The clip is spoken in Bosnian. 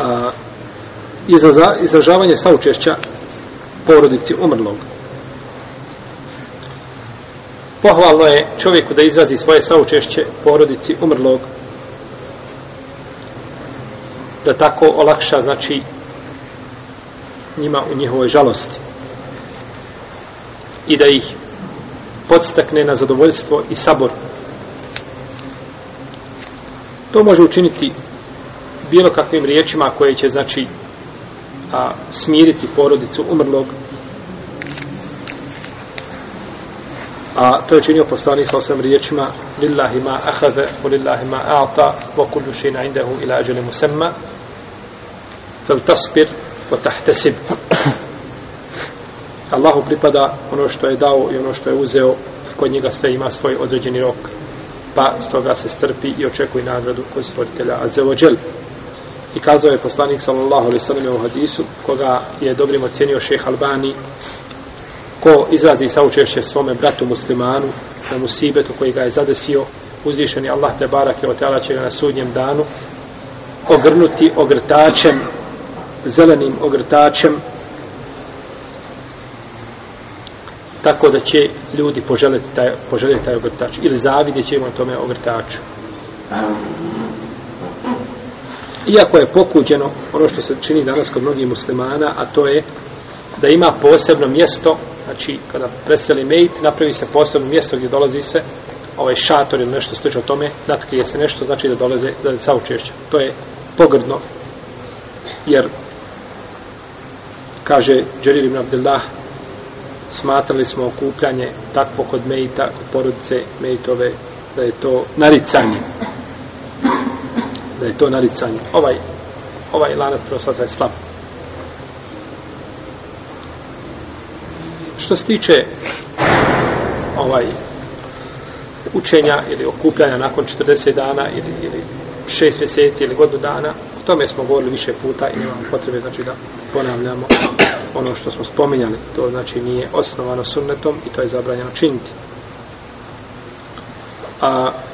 a, izraza, izražavanje saučešća porodici umrlog. Pohvalno je čovjeku da izrazi svoje saučešće porodici umrlog da tako olakša znači njima u njihovoj žalosti i da ih podstakne na zadovoljstvo i sabor. To može učiniti bilo kakvim riječima koje će znači a, smiriti porodicu umrlog a to je činio poslanik sa osam riječima lillahi ma ahave u lillahi ma a'ta wa kullu šina indahu ila ađele musemma fel taspir wa tahtesib Allahu pripada ono što je dao i ono što je uzeo kod njega sve ima svoj određeni rok pa stoga se strpi i očekuj nagradu kod stvoritelja Azeođel. Azeođel. I kazao je poslanik sallallahu alejhi ve sellem u hadisu koga je dobrim ocjenio šejh Albani ko izrazi saučešće svome bratu muslimanu na musibetu koji ga je zadesio uzvišeni Allah te barake o tela će ga na sudnjem danu ogrnuti ogrtačem zelenim ogrtačem tako da će ljudi poželjeti taj, poželjeti taj ogrtač ili zavidjet će im tome ogrtaču. Amen iako je pokuđeno ono što se čini danas kod mnogih muslimana, a to je da ima posebno mjesto, znači kada preseli mejt, napravi se posebno mjesto gdje dolazi se ovaj šator ili nešto slično tome, natkrije se nešto, znači da dolaze da sa učešća. To je pogrdno, jer kaže Đerir ibn Abdullah, smatrali smo okupljanje takvo kod mejta, kod porodice mejtove, da je to naricanje. naricanje da je to naricanje. Ovaj, ovaj lanac prenosilaca je slab. Što se tiče ovaj učenja ili okupljanja nakon 40 dana ili, ili 6 mjeseci ili godinu dana, o tome smo govorili više puta i imamo potrebe znači, da ponavljamo ono što smo spominjali. To znači nije osnovano sunnetom i to je zabranjeno činiti. A